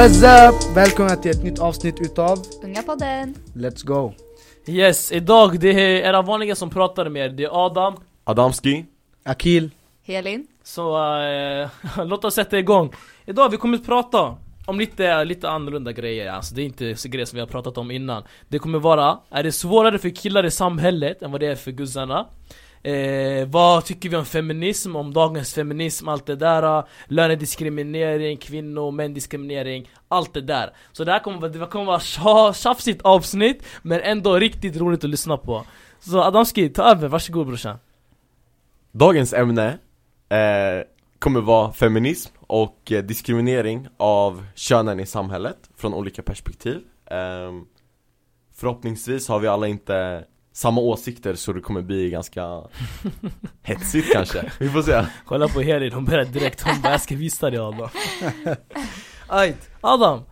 What's up? Välkomna till ett nytt avsnitt utav Unga podden. Let's go! Yes, idag det är era vanliga som pratar med er, det är Adam Adamski Akil, Helin. Så eh, låt oss sätta igång Idag vi kommer att prata om lite, lite annorlunda grejer, alltså det är inte så grejer som vi har pratat om innan Det kommer vara, är det svårare för killar i samhället än vad det är för guzzarna? Eh, vad tycker vi om feminism, om dagens feminism, allt det där eh, Lönediskriminering, kvinno och diskriminering Allt det där. Så det här kommer, vara- det kommer vara tjafsigt avsnitt Men ändå riktigt roligt att lyssna på. Så Adamski, ta över, varsågod brorsan. Dagens ämne eh, kommer vara feminism och eh, diskriminering av könen i samhället från olika perspektiv. Eh, Förhoppningsvis har vi alla inte samma åsikter så det kommer bli ganska hetsigt kanske, vi får se Kolla på Helin, hon börjar direkt, hon bara 'Jag ska visa dig Adam' Ajt, Adam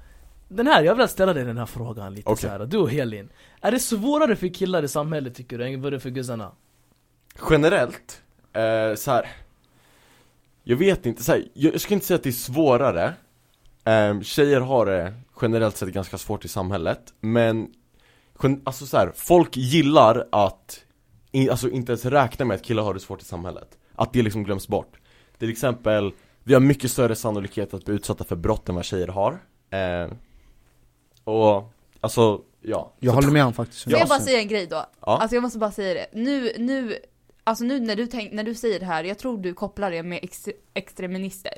Den här, jag vill ställa dig den här frågan lite Okej. så här. du och Helin Är det svårare för killar i samhället tycker du, än vad det är för guzzarna? Generellt, eh, så här. Jag vet inte, så här, jag, jag ska inte säga att det är svårare eh, Tjejer har det generellt sett ganska svårt i samhället Men, alltså så här, folk gillar att i, Alltså inte ens räkna med att killar har det svårt i samhället Att det liksom glöms bort Till exempel, vi har mycket större sannolikhet att bli utsatta för brott än vad tjejer har eh, Och, alltså, ja jag Så håller med honom faktiskt Får jag bara 100%. säga en grej då? Ja. Alltså jag måste bara säga det. Nu, nu, alltså nu när du, tänk, när du säger det här, jag tror du kopplar det med ex, extremister.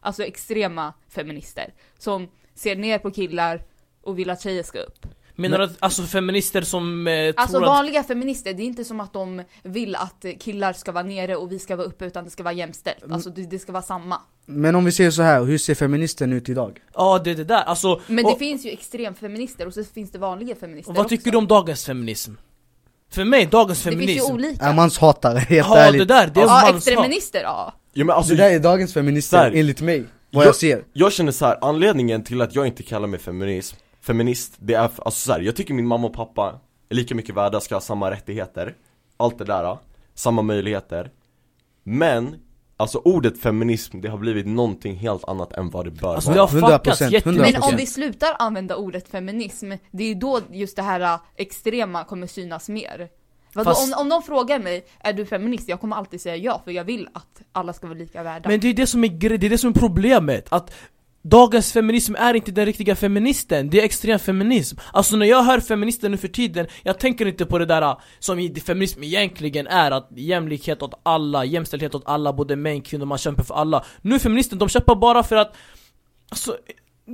Alltså extrema feminister. Som ser ner på killar och vill att tjejer ska upp. Menar du att, alltså feminister som eh, Alltså tror att... vanliga feminister, det är inte som att de vill att killar ska vara nere och vi ska vara uppe utan det ska vara jämställt. Alltså det, det ska vara samma. Men om vi säger så här, hur ser feministen ut idag? Ja det är det där, alltså Men och, det finns ju extremfeminister och så finns det vanliga feminister Vad också. tycker du om dagens feminism? För mig, dagens Det finns feminism ju olika. Är manshatare, helt Ja ärligt det där, det är ja, extremister ja. ja, men alltså, Det där är dagens feminister, enligt mig, vad jag ser Jag känner så här, anledningen till att jag inte kallar mig feminism, feminist, det är alltså så här, jag tycker min mamma och pappa är lika mycket värda, ska ha samma rättigheter, allt det där, samma möjligheter. Men, alltså ordet feminism, det har blivit någonting helt annat än vad det bör Alltså vara. det har 100%, fuckats 100%. jättemycket Men om vi slutar använda ordet feminism, det är ju då just det här äh, extrema kommer synas mer. Fast- om, om någon frågar mig, är du feminist? Jag kommer alltid säga ja, för jag vill att alla ska vara lika värda. Men det är det som är det är det som är problemet, att Dagens feminism är inte den riktiga feministen, det är extrem feminism. Alltså när jag hör feminister nu för tiden, jag tänker inte på det där ah, som feminism egentligen är Att jämlikhet åt alla, jämställdhet åt alla, både män, kvinnor, man kämpar för alla. Nu feminister, de kämpar bara för att Alltså,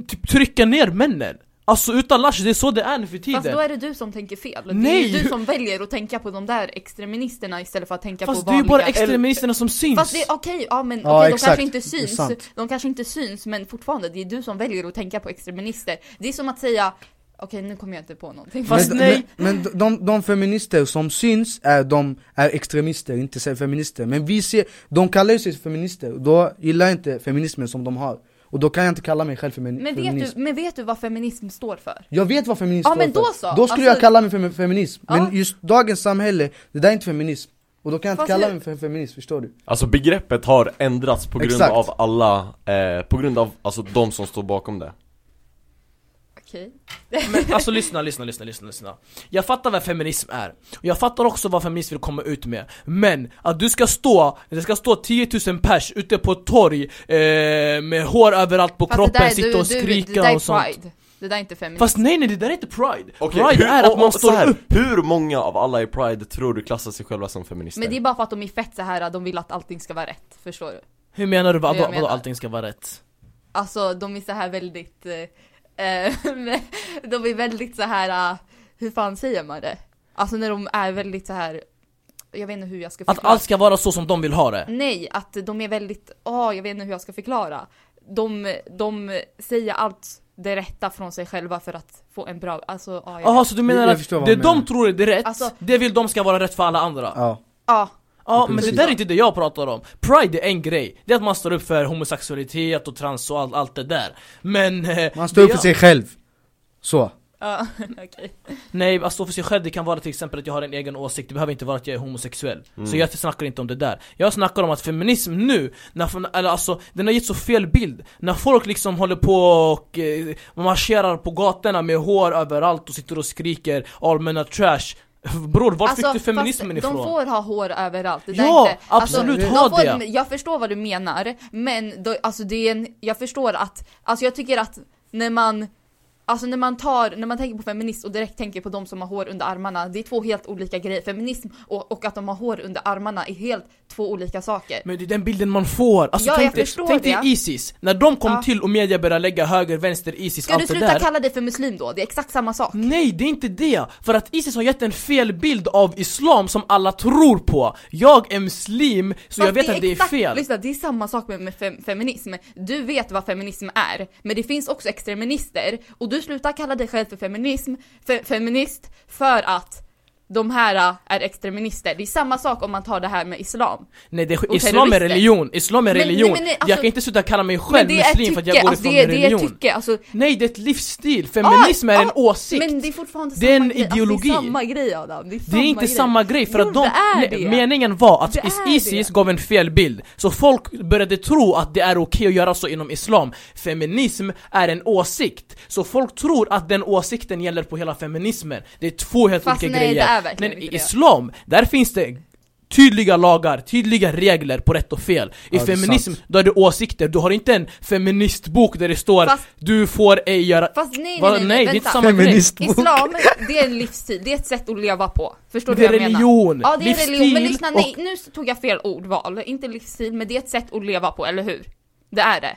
typ trycka ner männen. Alltså utan lash, det är så det är nu för tiden Fast då är det du som tänker fel. Det är Nej! du som väljer att tänka på de där extremisterna istället för att tänka Fast på det är ju vanliga. bara extremisterna som syns Fast det, okej, ja men Ja, okej, de exakt. kanske inte är syns, de kanske inte syns men fortfarande, det är du som väljer att tänka på extremister. Det är som att säga, okej nu kommer jag inte på någonting. Fast men, nej. men, men de, de feminister som syns är de är extremister, inte så feminister Men vi ser, de kallar sig feminister, och då gillar jag inte feminismen som de har Och då kan jag inte kalla mig själv femini- Men vet, feminist du, men vet du vad feminism står för? Jag vet vad feminism Ja, står men då för. så. Då skulle Alltså- jag kalla mig för feminism, Ja. men just dagens samhälle, det där är inte feminism Och då kan jag inte Fast kalla mig för feminist, förstår du? Alltså begreppet har ändrats på grund Exakt. av alla, eh, på grund av alltså de som står bakom det Okej. Men alltså lyssna, lyssna, lyssna, lyssna, lyssna Jag fattar vad feminism är, och jag fattar också vad feminism vill komma ut med Men att du ska stå, det ska stå 10 000 pers ute på ett torg eh, Med hår överallt på Fast där kroppen, är- sitta och du, du, skrika det där är och sånt pride. Det där är inte feminism. Fast nej nej, det där är inte pride! Okej, pride hur, är att och- man står här, upp Hur många av alla i Pride tror du klassar sig själva som feminister? Men det är bara för att de är fett så här, de vill att allting ska vara rätt, förstår du? Hur menar du? Vadå menar. allting ska vara rätt? Alltså de är så här väldigt, eh, de är väldigt så här, eh, hur fan säger man det? Alltså när de är väldigt så här, jag vet inte hur jag ska Att förklara. allt ska vara så som de vill ha det? Nej, att de är väldigt, åh jag vet inte hur jag ska förklara. De, de säger allt det rätta från sig själva för att få en bra, alltså ja, jag Jaha, så du menar Jag att det de tror är det rätt, Alltså- det vill de ska vara rätt för alla andra? Ja, Ja, Ja, men det där är inte det jag pratar om. Pride är en grej, det är att man står upp för homosexualitet och trans och allt, allt det där. Men... eh, man står upp för jag- sig själv Så, Ja, okej. Nej, att stå för sig själv det kan vara till exempel att jag har en egen åsikt, det behöver inte vara att jag är homosexuell Mm. Så jag snackar inte om det där Jag snackar om att feminism nu, när, eller alltså, den har gett så fel bild När folk liksom håller på och eh, marscherar på gatorna med hår överallt och sitter och skriker allmänna trash Bror, var fick du feminismen Alltså, ifrån? De får ha hår överallt, det Ja, inte, alltså, absolut, de ha får, det. Jag förstår vad du menar, men då, alltså det är en, jag förstår att, alltså jag tycker att när man Alltså när man tar, när man tänker på feminist och direkt tänker på de som har hår under armarna, det är två helt olika grejer. Feminism och, och att de har hår under armarna är helt två olika saker. Men det är den bilden man får, alltså Ja, tänk, jag dig, tänk dig. Isis, när de kom Ja. till och media började lägga höger, vänster, Isis, Ska du allt det sluta där kalla dig för muslim då? Det är exakt samma sak. Nej, det är inte det! För att Isis har gett en fel bild av Islam som alla tror på Jag är muslim, så jag Fast vet att det är exakt- fel Lyssna, det är samma sak med, med fem, feminism. Du vet vad feminism är, men det finns också extremister och du slutar kalla dig själv för feminism, fe, feminist för att de här äh, är extremister. Det är samma sak om man tar det här med islam. Nej, det, Och Islam är religion, Islam är Men- religion nej, men nej, Jag alltså- kan inte sluta kalla mig själv det är muslim för att jag går alltså, ifrån det, en det är religion tycke, alltså Nej, det är ett livsstil, feminism är en ja, åsikt Men det är fortfarande Det är en grej. ideologi. Alltså, det är samma grej Adam, det är, Det samma är inte grej. samma grej för Jo, att de, det är nej, det. meningen var att Det is- är Isis det. gav en fel bild Så folk började tro att det är okej att göra så inom Islam Feminism är en åsikt Så folk tror att den åsikten gäller på hela feminismen Det är två helt Fast olika nej, grejer det är verkligen Men i. Islam, där finns det tydliga lagar, tydliga regler på rätt och fel I Ja, är feminism, då är det åsikter, du har inte en feministbok där det står Fast- Du får ej göra... Fast nej, nej, nej, Nej, det är inte samma grej Feministbok. Islam, det är en livsstil, det är ett sätt att leva på. Förstår Det du är vad jag menar? religion, Ja, det är livsstil religion, men lyssna, nej, nu tog jag fel ordval. Inte livsstil, men det är ett sätt att leva på, eller hur? Det är det.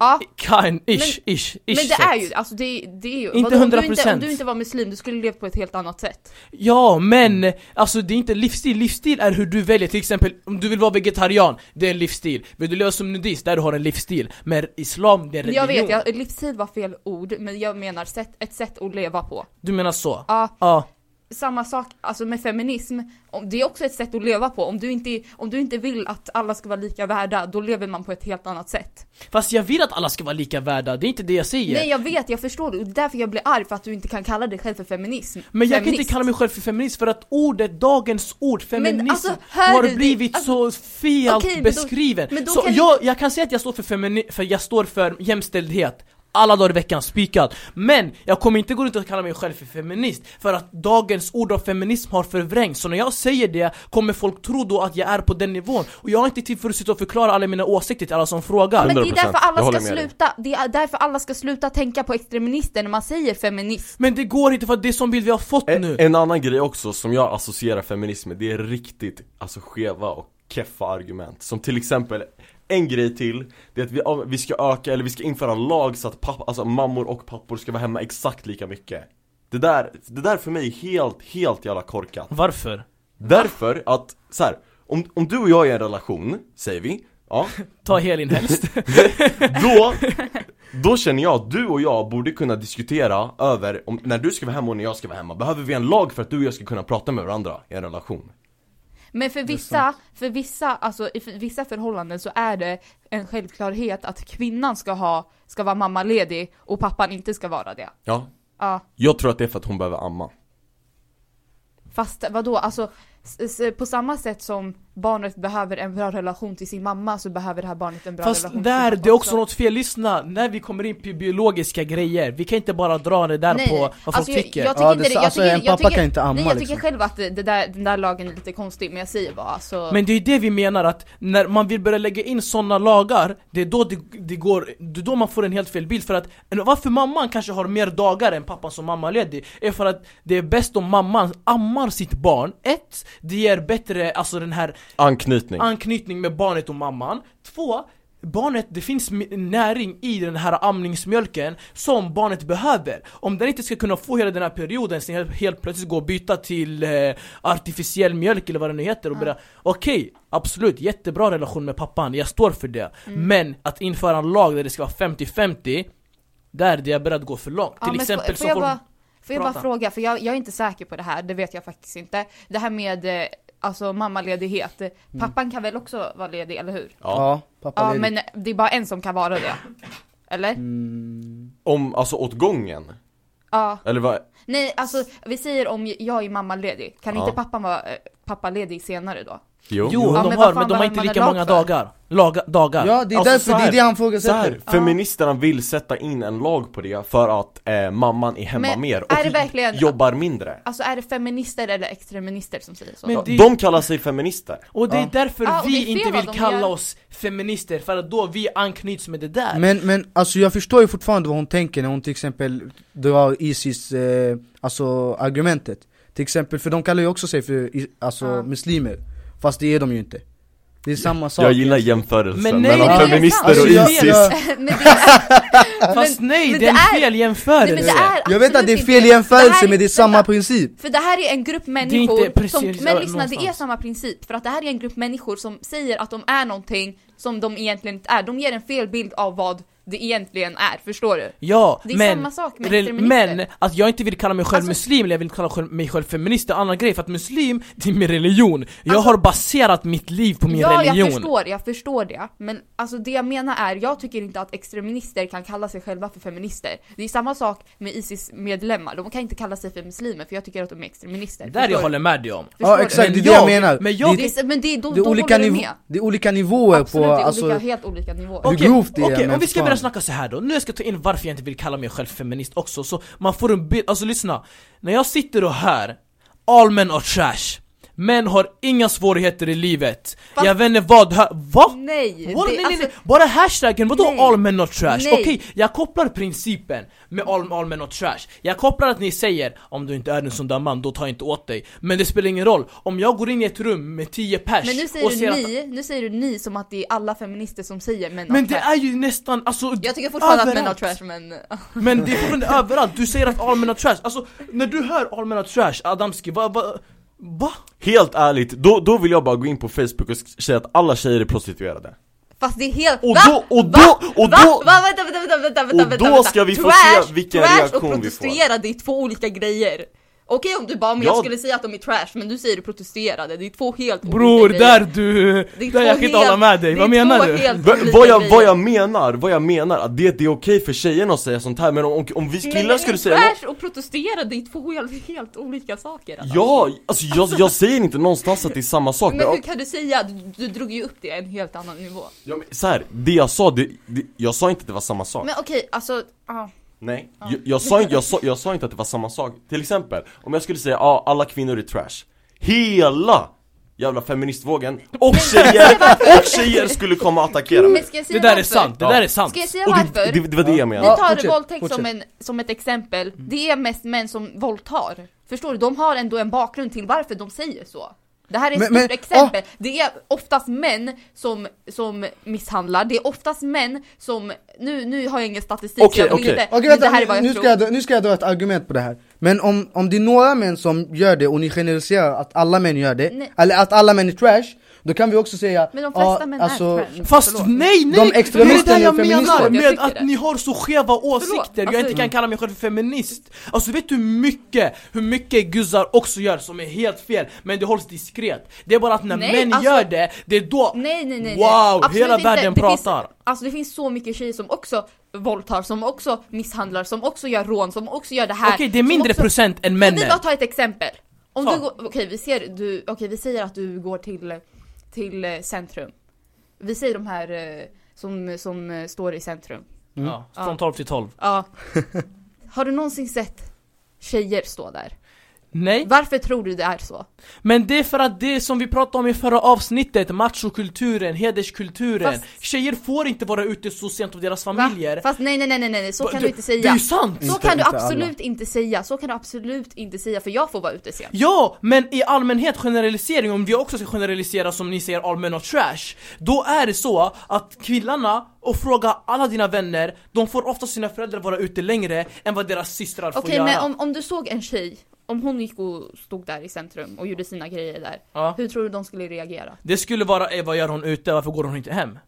Ja, Kind, ish, ish, ish men det sätt. är ju, alltså det, det är ju... Inte vadå, om du inte, 100%. om du inte var muslim, du skulle leva på ett helt annat sätt. Ja, men alltså det är inte livsstil, livsstil är hur du väljer, till exempel om du vill vara vegetarian, det är en livsstil Vill du leva som nudist, där du har en livsstil Men islam, det är en Jag religion vet, jag, livsstil var fel ord, men jag menar sätt, ett sätt att leva på. Du menar så? Ja, Ja, samma sak alltså med feminism, det är också ett sätt att leva på. Om du, inte, om du inte vill att alla ska vara lika värda, då lever man på ett helt annat sätt. fast jag vill att alla ska vara lika värda, det är inte det jag säger Nej jag vet, jag förstår det, och det är därför jag blir arg för att du inte kan kalla dig själv för feminism. Men jag kan Feminist. inte kalla mig själv för feminist för att ordet, dagens ord, feminism, alltså, har du det? blivit Alltså, så fel okej, men då- beskriven. men då så kan jag, jag kan säga att jag står för femini- för jag står för jämställdhet. Alla dagar i veckan, spikat. Men jag kommer inte gå runt och kalla mig själv för feminist För att dagens ord av feminism har förvrängts. Så när jag säger det kommer folk tro då att jag är på den nivån? Och jag har inte tid för att sitta och förklara alla mina åsikter till alla som frågar. Men det är 100%, därför alla ska sluta, det är därför alla ska sluta tänka på extremister när man säger feminist. Men det går inte för att det är som bild vi har fått En, nu. en annan grej också som jag associerar feminism med, det är riktigt alltså skeva och keffa argument. Som till exempel, en grej till, det är att vi, vi ska öka, eller vi ska införa en lag så att pappa, alltså mammor och pappor ska vara hemma exakt lika mycket. Det där, det där för mig är helt, helt jävla korkat. Varför? Därför att, så här, om, om du och jag är i en relation, säger vi, ja. Ta helin helst. Då, då känner jag att du och jag borde kunna diskutera över om, när du ska vara hemma och när jag ska vara hemma. Behöver vi en lag för att du och jag ska kunna prata med varandra i en relation? Men för vissa, för vissa, alltså i för vissa förhållanden så är det en självklarhet att kvinnan ska ha, ska vara mammaledig och pappan inte ska vara det. Ja. Ja, Jag tror att det är för att hon behöver amma. Fast vadå, alltså på samma sätt som barnet behöver en bra relation till sin mamma så behöver det här barnet en bra Fast relation där, till sin det är också något fel, lyssna, när vi kommer in på biologiska grejer, vi kan inte bara dra det där Nej, på vad folk Alltså, jag- tycker. Jag, tycker Ja, inte det- det, jag alltså, tycker, en jag pappa tycker, kan inte amma, Nej jag tycker liksom. själv att det, det där, den där lagen är lite konstig, men jag säger bara alltså Men det är ju det vi menar att när man vill börja lägga in sådana lagar, det är då det, det går, det är då man får en helt fel bild. För att varför mamman kanske har mer dagar än pappan som mammaledig? Är för att det är bäst om mamman ammar sitt barn, ett, det ger bättre, alltså den här Anknytning anknytning med barnet och mamman. Två, barnet, det finns näring i den här amningsmjölken som barnet behöver. Om den inte ska kunna få hela den här perioden, sen helt, helt plötsligt gå och byta till eh, artificiell mjölk eller vad det nu heter och börja, okej, absolut, jättebra relation med pappan, jag står för det. Mm. Men att införa en lag där det ska vara 50-50, där är jag beredd att gå för långt. Ja, till exempel så får jag får bara, får jag bara prata. fråga, för jag, jag är inte säker på det här, det vet jag faktiskt inte. Det här med eh, alltså mammaledighet, pappan kan väl också vara ledig, eller hur? Ja, Ja, pappa Ja, ledig. men det är bara en som kan vara det. Eller? Mm. om, alltså åt gången Ja, Eller vad? nej alltså vi säger om jag är mammaledig, kan Ja. inte pappan vara eh, pappaledig senare då? Jo, Jo, Ja, de men har, men de har inte lika många för? dagar. Laga, dagar. Ja det är Alltså, därför, det är det han Så här, ifrågasätter feministerna vill sätta in en lag på det för att eh, mamman är hemma Men mer och är det verkligen- jobbar mindre Alltså är det feminister eller extremister som säger så? Men det- De kallar sig feminister Och det är därför är vi fel inte vill kalla gör. oss feminister, för att då vi anknyts med det där. Men, men alltså jag förstår ju fortfarande vad hon tänker när hon till exempel drar Isis, eh, alltså argumentet Till exempel, för de kallar ju också sig för alltså Ja. muslimer Fast det är de ju inte. Det är samma sak. Jag gillar jämförelsen Men nej, mellan det är feminister och Alltså, Isis. men det, Fast nej, men det är en det är- fel nej, jämförelse! men det är Jag vet att det är fel inte- jämförelse här är- men det är samma vänta. princip. För det här är en grupp inte människor precis som, men lyssna det är samma princip, för att det här är en grupp människor som säger att de är någonting som de egentligen inte är, de ger en fel bild av vad det egentligen är, förstår du? Ja, Det är men, samma sak med re- extremister. men att jag inte vill kalla mig själv Alltså- muslim, eller jag vill kalla själv- mig själv feminist, är en annan grej, för att muslim, det är min religion. Jag Alltså- har baserat mitt liv på min ja, religion. jag förstår, jag förstår det. Men alltså det jag menar är, jag tycker inte att extremister kan kalla sig själva för feminister. Det är samma sak med Isis-medlemmar, de kan inte kalla sig för muslimer för jag tycker att de är extremister. Det där jag du? håller med dig om. Förstår Ja exakt, det är det jag jag- menar men jag- det, Det är, men det, då, det, är då olika håller du med. det är olika nivåer Absolut, på, det är alltså olika, helt olika nivåer. Okej, det okej, men om vi ska jag snacka så här då, nu ska jag ta in varför jag inte vill kalla mig själv feminist också, så man får en bild, alltså lyssna. När jag sitter och hör, all men are trash. Män har inga svårigheter i livet Fast- Jag vet inte vad, här, va? Nej! Vad? det, nej, nej, alltså, nej. Bara hashtaggen, vadå Nej. all men not trash? Okej, jag kopplar principen med all, all men not trash Jag kopplar att ni säger om du inte är en sån där man, då tar jag inte åt dig Men det spelar ingen roll, om jag går in i ett rum med 10 pers men nu säger du att ni, nu säger du ni som att det är alla feminister som säger men Men det trash. är ju nästan, alltså Jag tycker fortfarande att män har överallt. trash men... Men det är fortfarande överallt, du säger att all men are trash, alltså när du hör all men are trash, Adamski, vad, vad, va? Helt ärligt, då, då vill jag bara gå in på Facebook och säga att alla tjejer är prostituerade Fast det är helt... Och Va? då, och Va? då, och Va? då, Va? Vänta, vänta, vänta, vänta, vänta, Och vänta, då vänta. ska vi få trash, se vilken trash reaktion och vi får. protestera, det är två olika grejer. Okej om du bara, men jag Ja. skulle säga att de är trash, men du säger du protesterade, det är två helt Bror, olika grejer. där du, Det är där jag kan inte hålla med dig, vad menar du? vad, jag, vad jag menar, vad jag menar, att det, det är okej för tjejerna att säga sånt här men om, om vi Men killar skulle säga trash och protestera, det är två helt, helt olika saker. Alltså. Ja, alltså jag, jag säger inte någonstans att det är samma sak Men men, hur kan du säga, du, du drog ju upp det en helt annan nivå. ja, men så här, det jag sa, det, det, jag sa inte att det var samma sak Men okej, alltså, ja. Nej, jag, jag, sa inte, jag, sa, jag sa inte att det var samma sak Till exempel, om jag skulle säga ja, alla kvinnor är trash Hela jävla feministvågen och tjejer, och tjejer skulle komma och attackera mig Det där är sant, det Ja. där är sant Ska jag säga Och varför? det, det, det var det jag Vi menade Ja, tar fortsätt, våldtäkt fortsätt. som, en, som ett exempel. Det är mest män som våldtar. Förstår du? De har ändå en bakgrund till varför de säger så. Det här är ett Men- stort men- exempel. Det är oftast män som, som misshandlar, det är oftast män som, nu, nu har jag ingen statistik Okej, så jag vill okej. inte, Okej men det här är vänta, vad jag nu tror. ska, jag, dra- nu ska jag dra ett argument på det här Men om, om det är några män som gör det och ni generaliserar att alla män gör det, Nej. eller att alla män är trash Då kan vi också säga Men de flesta ja, män alltså, är trash. Fast Förlåt. nej, nej! De det är det jag är feminister. menar Jag med tycker att det. ni har så skeva åsikter, jag alltså- inte kan kalla mig själv feminist Alltså vet du hur mycket, hur mycket guzzar också gör som är helt fel, men det hålls diskret Det är bara att när Nej, män alltså- gör det, det är då Nej nej nej, nej. Wow, Absolut hela inte. världen det pratar. Finns, alltså det finns så mycket tjejer som också våldtar, som också misshandlar, som också gör rån, som också gör det här Okej, det är mindre också... procent än Kan vi männen bara ta ett exempel? Om du går, okej vi ser, du, okej vi säger att du går till, till eh, centrum. Vi säger de här eh, som, som eh, står i centrum. Ja, från Ja. 12 till 12 Ja. Har du någonsin sett tjejer stå där? Nej, Varför tror du det är så? men det är för att det som vi pratade om i förra avsnittet, machokulturen, hederskulturen. Fast- Tjejer får inte vara ute så sent av deras Va? familjer. Fast nej nej nej nej, nej så kan det- du inte Det är säga ju sant! Så Inte- kan du inte absolut inte säga, så kan du absolut inte säga för jag får vara ute sent. Ja, men i allmänhet generalisering, om vi också ska generalisera som ni säger all men are trash Då är det så att killarna, och fråga alla dina vänner, de får ofta sina föräldrar vara ute längre än vad deras systrar får Okej göra. men om, om du såg en tjej, om hon gick och stod där i centrum och gjorde sina grejer där ja. Hur tror du de skulle reagera? Det skulle vara eh, vad gör hon ute, varför går hon inte hem?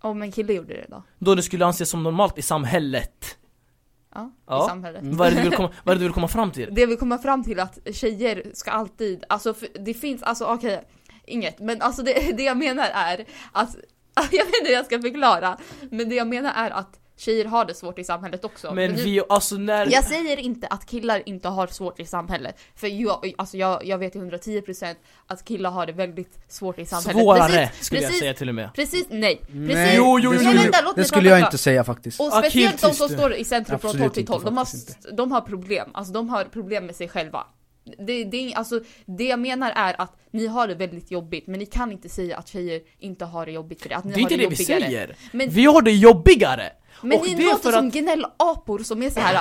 Om en kille gjorde det då? Då det skulle anses som normalt i samhället Ja, Ja. i samhället Vad är det du vill komma, vad är det du vill komma fram till? Det vi kommer fram till att tjejer ska alltid, alltså för det finns, alltså okej, inget, men alltså det, det jag menar är att, jag vet inte hur jag ska förklara, men det jag menar är att tjejer har det svårt i samhället också. Men vi, alltså när... jag säger inte att killar inte har svårt i samhället. För jag, alltså jag, jag vet till 110% att killar har det väldigt svårt i samhället. Svårare Precis, skulle jag precis, säga till och med. Precis, nej. Precis. Nej, Jo, jo, jo, Nej, vänta, låt det skulle jag inte säga faktiskt. Och speciellt de som står i centrum från Absolut 12 till inte, 12, de har, de har problem. Alltså de har problem med sig själva. Det, det, är- alltså, det jag menar är att ni har det väldigt jobbigt, men ni kan inte säga att tjejer inte har det jobbigt för det. Att ni Det är har inte det det vi säger. Men, Vi har det jobbigare! men och ni det är låter för som att- gnällapor som är så här.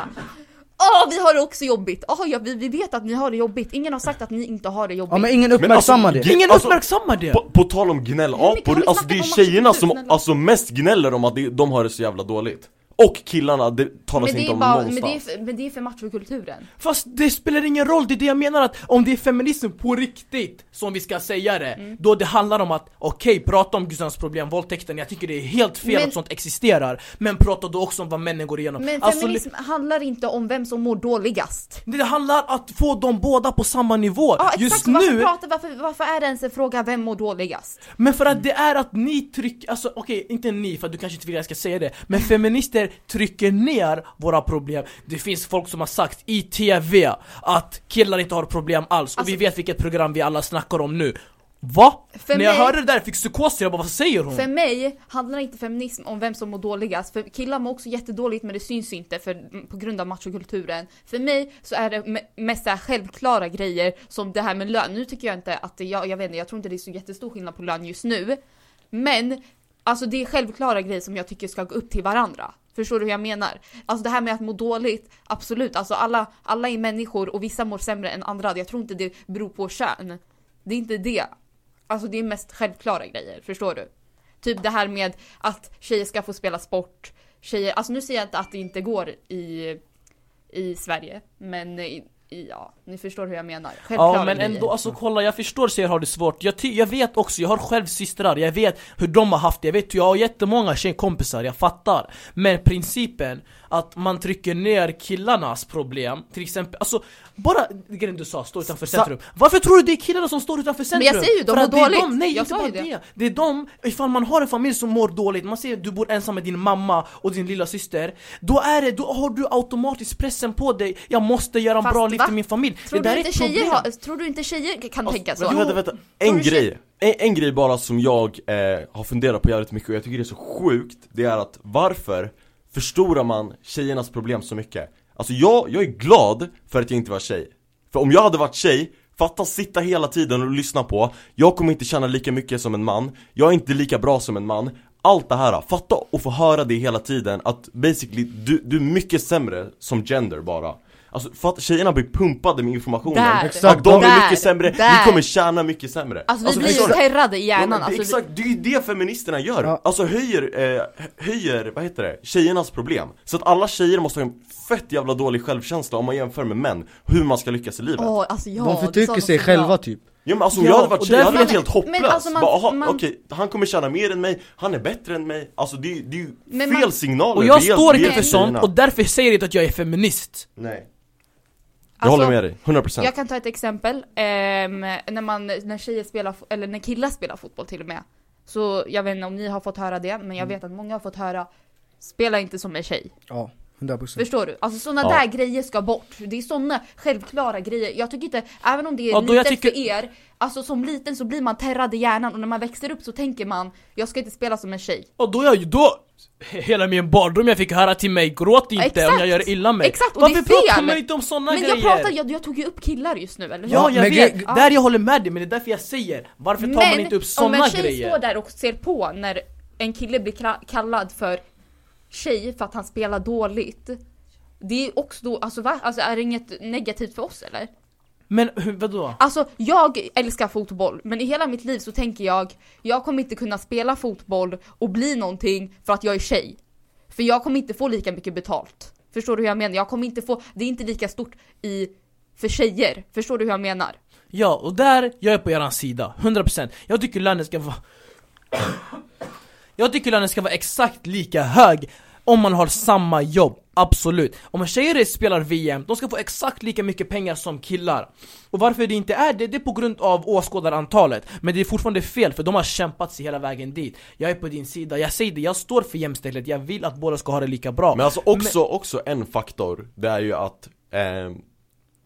Åh, vi har det också jobbigt! Åh, ja, vi, vi vet att ni har det jobbigt. Ingen har sagt att ni inte har det jobbigt. Ja men ingen Men uppmärksammar alltså, det. Ingen Alltså, uppmärksammar det! På, på tal om gnällapor, alltså det är tjejerna som alltså mest gnäller om att de har det så jävla dåligt Och killarna, det talas men, det inte är om bara, men, det är någonstans för, men det är för machokulturen. Fast det spelar ingen roll, det är det jag menar att om det är feminism på riktigt, som vi ska säga det, Mm. då det handlar om att okej, prata om Gustavs problem, våldtäkten, jag tycker det är helt fel Men- att sånt existerar, men prata då också om vad männen går igenom. Men Alltså, feminism handlar inte om vem som mår dåligast. det handlar att få dem båda på samma nivå. Ja exakt, Just varför, nu, pratar, varför, varför är det ens en fråga vem mår dåligast? men för att det är att ni trycker, alltså okej, inte ni för att du kanske inte vill att jag ska säga det, men feminister trycker ner våra problem. Det finns folk som har sagt i TV att killar inte har problem alls, och vi Alltså- vet vilket program vi alla snackar om nu. Va? För När jag mig- hörde det där fick psykoser, jag bara vad säger hon? För mig handlar inte feminism om vem som mår dåligast, för killar mår också jättedåligt men det syns inte för, på grund av machokulturen. För mig så är det me- mest här självklara grejer som det här med lön. Nu tycker jag inte att det, jag, jag vet inte, jag tror inte det är så jättestor skillnad på lön just nu. Men alltså det är självklara grejer som jag tycker ska gå upp till varandra. Förstår du hur jag menar? Alltså det här med att må dåligt, absolut, alltså alla, alla är människor och vissa mår sämre än andra. Jag tror inte det beror på kön. Det är inte det. Alltså det är mest självklara grejer, förstår du? Typ det här med att tjejer ska få spela sport, tjejer, alltså nu säger jag inte att det inte går i, i Sverige, men ja, ni förstår hur jag menar. Självklara Ja men ändå, alltså kolla jag förstår tjejer har det svårt, jag, jag vet också, jag har själv systrar, jag vet hur de har haft det, jag vet jag har jättemånga tjejkompisar, jag fattar Men principen att man trycker ner killarnas problem, till exempel, alltså bara grejen du sa, stå utanför Sa- centrum Varför tror du det är killarna som står utanför centrum? jag säger ju, de mår dåligt. De, nej Jag inte sa bara det. det. det är de, ifall man har en familj som mår dåligt, man ser att du bor ensam med din mamma och din lilla syster Då är det, då har du automatiskt pressen på dig, jag måste göra en Fast bra liv va? till min familj tror, det där du är inte ett tjejer problem har, tror du inte tjejer kan tänka så? Vänta, vänta, vänta. En Tror grej, en, en grej bara som jag eh, har funderat på jävligt mycket och jag tycker det är så sjukt Det är att varför förstorar man tjejernas problem så mycket? Alltså jag, jag är glad för att jag inte var tjej För om jag hade varit tjej, fatta sitta hela tiden och lyssna på Jag kommer inte tjäna lika mycket som en man Jag är inte lika bra som en man Allt det här, fatta och få höra det hela tiden att basically du, du är mycket sämre som gender bara Alltså för att tjejerna blir pumpade med informationen Där. Exakt. Att de är Där. mycket sämre, Där. ni kommer tjäna mycket sämre Alltså vi blir förstår ju terrade i Ja, hjärnan. men det, alltså, exakt, det är ju det feministerna gör! Ja. Alltså höjer, eh, höjer, vad heter det, tjejernas problem Så att alla tjejer måste ha en fett jävla dålig självkänsla om man jämför med män Hur man ska lyckas i livet Åh, alltså ja, De förtrycker sig själva bra. typ Ja men alltså om Ja, jag hade varit tjej, jag hade varit helt Men hopplös alltså man- Bara, aha, man- okej, han kommer tjäna mer än mig, han är bättre än mig Alltså det, är- det är ju Men fel man- signaler Och jag vi står vi inte för sånt, och därför säger jag inte att jag är feminist Nej Jag Alltså, håller med dig, 100% Jag kan ta ett exempel, Ehm, när, man, när tjejer spelar, eller när killar spelar fotboll till och med. Så jag vet inte om ni har fått höra det, men jag vet att många har fått höra Spela inte som en tjej. Ja, 100% Förstår du? Alltså sådana Ja. där grejer ska bort. Det är sådana självklara grejer. Jag tycker inte, även om det är Ja, litet tycker- för er, alltså som liten så blir man terrad i hjärnan och när man växer upp så tänker man jag ska inte spela som en tjej. Och då är jag ju, då Hela min barndom jag fick höra till mig, gråt inte Exakt. om jag gör illa mig Exakt, och Varför det är fel. pratar man inte om Men grejer? jag pratar, jag, jag tog ju upp killar just nu eller hur? Ja, Ja, jag men vet, där jag håller med dig, men det är därför jag säger Varför tar man inte upp om såna en tjej grejer? står där och ser på när en kille blir kallad för tjej för att han spelar dåligt. Det är också då, alltså va? Alltså är det inget negativt för oss eller? Men vadå? Alltså jag älskar fotboll, men i hela mitt liv så tänker jag, jag kommer inte kunna spela fotboll och bli någonting för att jag är tjej. För jag kommer inte få lika mycket betalt. Förstår du hur jag menar? Jag kommer inte få, det är inte lika stort i, för tjejer. Förstår du hur jag menar? Ja, och där, jag är på eran sida, 100% Jag tycker lönen ska vara jag tycker lönen ska vara exakt lika hög om man har samma jobb, absolut. Om tjejer spelar VM, de ska få exakt lika mycket pengar som killar. Och varför det inte är det, det är på grund av åskådarantalet. Men det är fortfarande fel, för de har kämpat sig hela vägen dit. Jag är på din sida, jag säger det, jag står för jämställdhet, jag vill att båda ska ha det lika bra. Men alltså också, också en faktor, det är ju att eh,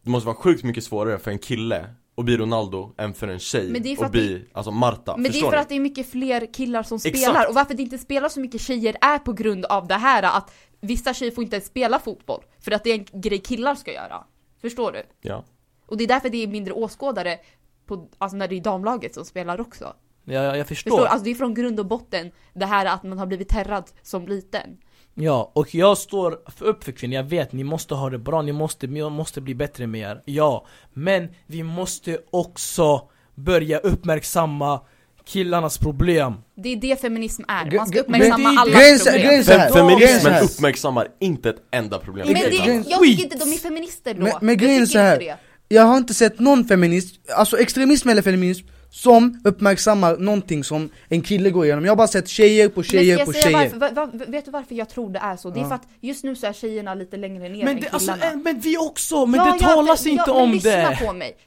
Det måste vara sjukt mycket svårare för en kille att bli Ronaldo än för en tjej Men det är för att att bli, alltså Marta, Men det är för ni? att det är mycket fler killar som Exakt. spelar och varför det inte spelar så mycket tjejer är på grund av det här att vissa tjejer får inte ens spela fotboll för att det är en grej killar ska göra. Förstår du? Ja. Och det är därför det är mindre åskådare på, alltså när det är damlaget som spelar också. Ja, jag, jag förstår. Förstår? Alltså det är från grund och botten det här att man har blivit terrad som liten. Ja, och jag står upp för kvinnor, jag vet ni måste ha det bra, ni måste, ni måste bli bättre med er, ja Men vi måste också börja uppmärksamma killarnas problem Det är det feminism är. Man ska uppmärksamma grejen- problem. Fem, feminismen uppmärksammar inte ett enda problem Men Det jag tycker inte de är feminister då. Men, men grejen är jag så tycker här. inte det. jag har inte sett någon feminist, alltså extremism eller feminism som uppmärksammar någonting som en kille går igenom. Jag har bara sett tjejer på tjejer på jag tjejer. varför, va, va, vet du varför jag tror det är så? Det är Ja. för att just nu så är tjejerna lite längre ner Men, än det, alltså, killarna. eh, men vi också, men Ja, det talas men- inte ja, men om lyssna det! på mig.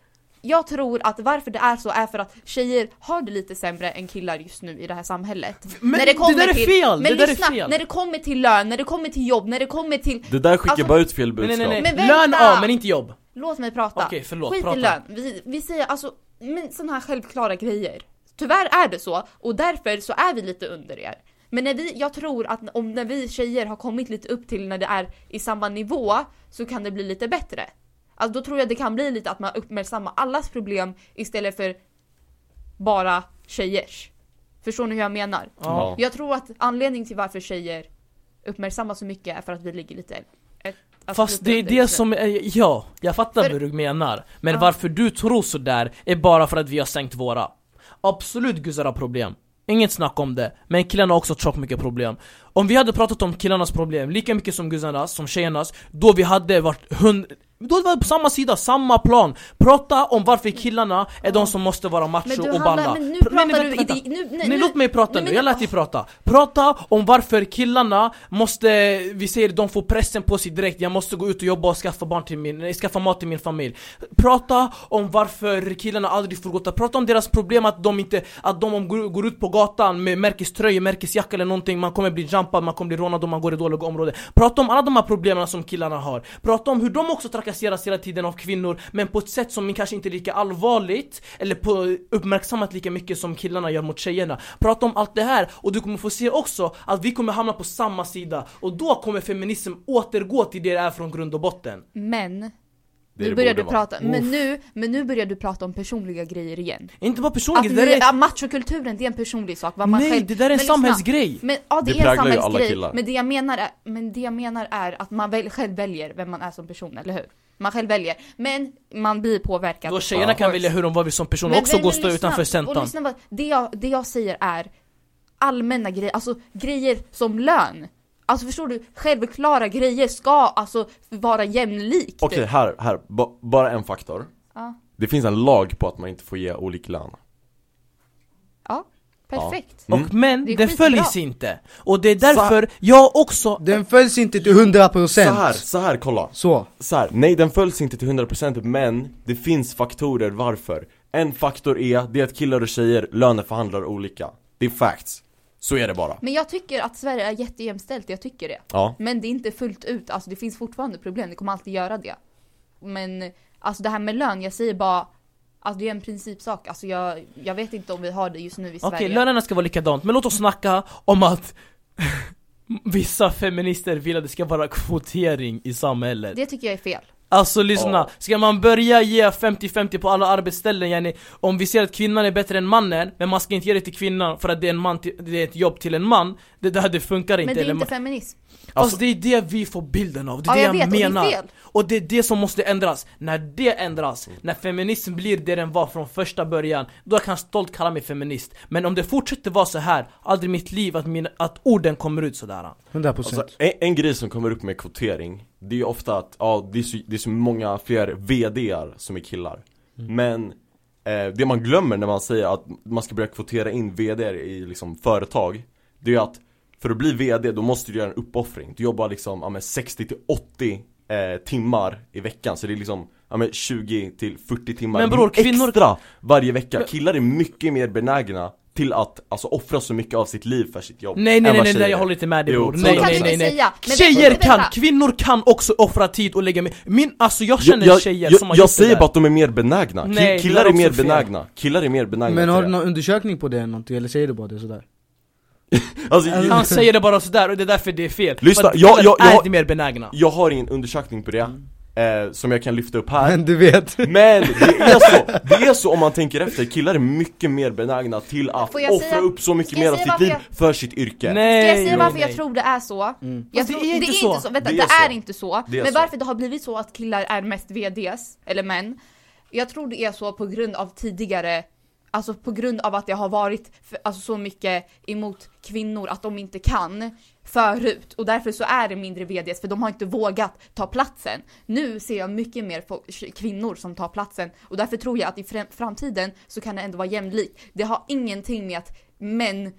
Jag tror att varför det är så är för att tjejer har det lite sämre än killar just nu i det här samhället. Men när det kommer där är till, fel, Men det där är lyssna, fel. när det kommer till lön, när det kommer till jobb, när det kommer till... Det där skickar Alltså- bara ut fel Nej nej budskap nej, Men nej. vänta! lön ja, men inte jobb Låt mig prata. Okej, förlåt, Skit prata. i lön. Vi, vi säger alltså, men sådana här självklara grejer. Tyvärr är det så, och därför så är vi lite under er. Men när vi, jag tror att om när vi tjejer har kommit lite upp till när det är i samma nivå så kan det bli lite bättre. Alltså då tror jag det kan bli lite att man uppmärksammar allas problem istället för bara tjejers. Förstår ni hur jag menar? Ja. Jag tror att anledningen till varför tjejer uppmärksammas så mycket är för att vi ligger lite... Fast det är det nu. som är, ja, jag fattar För- vad du menar. Men Ja. varför du tror sådär är bara för att vi har sänkt våra. Absolut guzzar har problem. Inget snack om det, men killarna har också tjockt mycket problem. Om vi hade pratat om killarnas problem lika mycket som guzzarnas, som tjejernas Då vi hade varit hund... Då hade vi på samma sida, samma plan. Prata om varför killarna är de som måste vara macho och balla. men nu Pr- pratar du vänta, nu- nej, låt mig prata nu, jag lät dig prata. Prata om varför killarna måste, vi säger de får pressen på sig direkt. Jag måste gå ut och jobba och skaffa, barn till min, skaffa mat till min familj. Prata om varför killarna aldrig får gå Prata om deras problem att de inte, att de om går, ut på gatan med märkeströja, märkesjacka eller någonting. Man kommer bli jumpad, man kommer bli rånad om man går i dåliga områden. Prata om alla de här problemen som killarna har. Prata om hur de också trakasseras hela tiden av kvinnor Men på ett sätt som kanske inte är lika allvarligt Eller på, uppmärksammat lika mycket som killarna gör mot tjejerna. Prata om allt det här och du kommer få se också att vi kommer hamna på samma sida. Och då kommer feminism återgå till det det är från grund och botten. Men, det nu det börjar borde du vara. prata, men nu, men nu börjar du prata om personliga grejer igen. Inte bara Att personligt, det där är... ja, machokulturen, det är en personlig sak. Vad man Nej, själv, det där är en men lyssna. samhällsgrej! Men, ja, det, Det är en samhällsgrej. killar. Men det, jag menar är, men det jag menar är att man väl, själv väljer vem man är som person, eller hur? Man själv väljer. Men man blir påverkad. Då tjejerna kan välja hur de vill som person Men- också men- gå och stå utanför centan det, jag, det jag säger är allmänna grejer, alltså grejer som lön. Alltså förstår du? Självklara grejer ska alltså vara jämlikt. Okej, här, här, ba, bara en faktor Ja. Det finns en lag på att man inte får ge olik lön ja, perfekt. Mm. Och men, Det det, följs inte! Och det är därför jag också... Den följs inte till 100% Så här, så här, kolla Så. så här, nej den följs inte till 100% men det finns faktorer varför En faktor är, det är att killar och tjejer löneförhandlar olika Det är facts Så är det bara Men jag tycker att Sverige är jättejämställt, jag tycker det. Ja Men det är inte fullt ut, alltså det finns fortfarande problem, det kommer alltid göra det. Men alltså det här med lön, jag säger bara Alltså det är en principsak, alltså jag, jag vet inte om vi har det just nu i Okej, Sverige. lönerna ska vara likadant, men låt oss snacka om att Vissa feminister vill att det ska vara kvotering i samhället Det tycker jag är fel. Alltså lyssna, Ja. ska man börja ge 50-50 på alla arbetsställen yani, Om vi ser att kvinnan är bättre än mannen, men man ska inte ge det till kvinnan för att det är, en man till, det är ett jobb till en man Det där det funkar inte. Men det är inte feminism. Fast Alltså- det är det vi får bilden av, det är Ja, det jag jag, vet, och det är menar. fel. Och det är det som måste ändras, när det ändras, när feminism blir det den var från första början Då kan jag stolt kalla mig feminist. Men om det fortsätter vara så här, aldrig i mitt liv att, min, att orden kommer ut sådär. 100% Alltså, en, en grej som kommer upp med kvotering Det är ju ofta att, ja det är så, det är så många fler VDR som är killar. Men eh, det man glömmer när man säger att man ska börja kvotera in VDR i liksom företag Det är ju att för att bli VD då måste du göra en uppoffring. Du jobbar liksom, ja men 60 till 80 eh, timmar i veckan. Så det är liksom, ja men 20 till 40 timmar. Men bror, kvinnor- extra varje vecka. Men- Killar är mycket mer benägna till att alltså offra så mycket av sitt liv för sitt jobb Nej nej nej, nej, nej jag håller inte med dig bror, nej nej nej nej. Tjejer kan, kvinnor kan också offra tid och lägga med Min, alltså jag känner jag, tjejer jag, som har jag säger bara att de är mer benägna, Nej, killar är är mer fel. benägna, killar är mer benägna Men har du någon undersökning på det någonting, eller säger du bara det sådär? Alltså, Han säger det bara sådär och det är därför det är fel. Lyssna, För att jag- jag- jag är mer benägna. Jag har ingen undersökning på det, eh, som jag kan lyfta upp här Men du vet Men det är så, det är så om man tänker efter, killar är mycket mer benägna till att offra säga- upp så mycket mer av sitt liv jag- för sitt yrke Nej, Ska jag säga varför nej. jag tror det är så? Mm. Jag det tror, är inte så. inte så, vänta, Det det är inte så. Är Men så. varför det har blivit så att killar är mest VDs, eller män, jag tror det är så på grund av tidigare Alltså på grund av att det har varit för, alltså, så mycket emot kvinnor att de inte kan förut och därför så är det mindre VDs för de har inte vågat ta platsen. Nu ser jag mycket mer på kvinnor som tar platsen och därför tror jag att i fram- framtiden så kan det ändå vara jämlikt. Det har ingenting med att män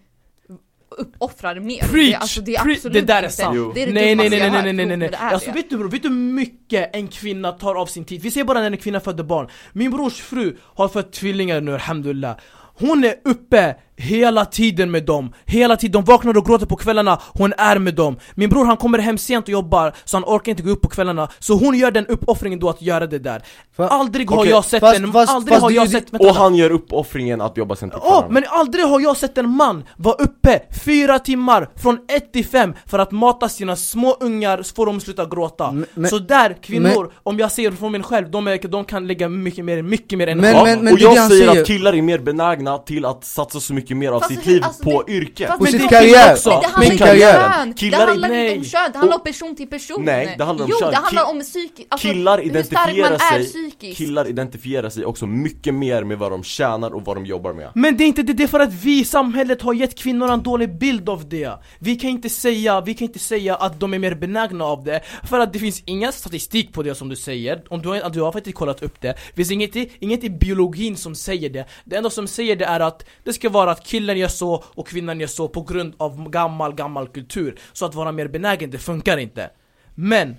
uppoffrar mer. Preach! Det, alltså, det är Pre- absolut det där är sant. Det är det nej, nej, nej, nej, nej, nej, nej, nej. Alltså det. vet du bror, vet du hur mycket en kvinna tar av sin tid? Vi ser bara när en kvinna föder barn Min brors fru har fött tvillingar nu, alhamdulillah Hon är uppe hela tiden med dem, hela tiden, de vaknar och gråter på kvällarna, hon är med dem. Min bror han kommer hem sent och jobbar, så han orkar inte gå upp på kvällarna. Så hon gör den uppoffringen då att göra det där. Aldrig har Okej, jag sett fast- en, fast- aldrig fast har jag sett, vänta, Och han gör uppoffringen att jobba sen till Ja, kvällen men aldrig har jag sett en man vara uppe fyra timmar från ett till fem för att mata sina små ungar så får de sluta gråta. Men- men- så där, kvinnor, om jag ser från mig själv, de, är, de kan lägga mycket mer, mycket mer energi. Men- men- men och jag säger säger. att killar är mer benägna till att satsa så mycket mer av Fast sitt hur- liv alltså på det- yrket fast På men sitt det- karriär. också. Men det handlar inte karriär. om kön, det Killar- handlar nej. inte om kön, det handlar om person till person. Nej, det handlar om jo, kön. det handlar Ki- om psykiskt, alltså, Killar hur stark identifierar man är sig, psykiskt. killar identifierar sig också mycket mer med vad de tjänar och vad de jobbar med Men det är inte det, det är för att vi i samhället har gett kvinnor en dålig bild av det Vi kan inte säga, vi kan inte säga att de är mer benägna av det För att det finns ingen statistik på det som du säger Om du har, du har faktiskt kollat upp det Det finns inget, i- inget i biologin som säger det Det enda som säger det är att det ska vara att killen gör så och kvinnan gör så på grund av gammal, gammal kultur Så att vara mer benägen, det funkar inte Men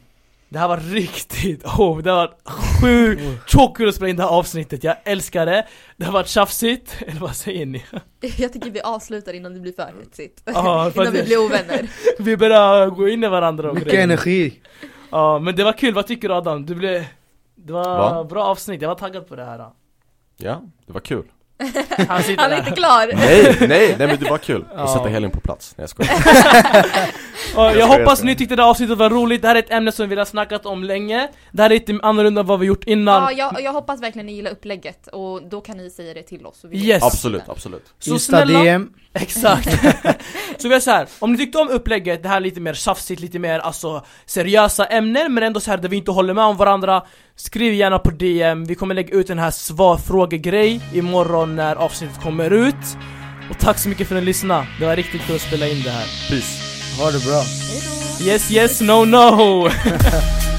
det här var riktigt, oh, det varit sjukt tråkigt kul att spela in det här avsnittet, jag älskar det Det har varit tjafsigt, eller vad säger ni? Jag tycker vi avslutar innan det blir för hetsigt. För innan vi blir ovänner. Vi börjar gå in i varandra och Mycket grejer. energi Ja, men det var kul, vad tycker du Adam? Du blev... Det var Va? bra avsnitt, jag var taggad på det här Ja, det var kul Han sitter Han är där. inte klar. Nej, nej, nej men det var kul. Ja. att sätta Helin på plats, nej jag skojar. Och jag Jag hoppas ni tyckte det här avsnittet var roligt, det här är ett ämne som vi har snackat om länge. Det här är lite annorlunda än vad vi gjort innan. Ja, jag, jag hoppas verkligen ni gillar upplägget och då kan ni säga det till oss. så vi. Yes. Absolut, absolut. Så Insta snälla, DM exakt. Så vi är så här, om ni tyckte om upplägget, det här är lite mer tjafsigt, lite mer alltså seriösa ämnen men ändå så här där vi inte håller med om varandra Skriv gärna på DM, vi kommer lägga ut den här svar-frågegrej imorgon när avsnittet kommer ut. Och tack så mycket för att ni lyssnade, det var riktigt kul att spela in det här. Peace. Ha det bra. Hej då! Yes yes no no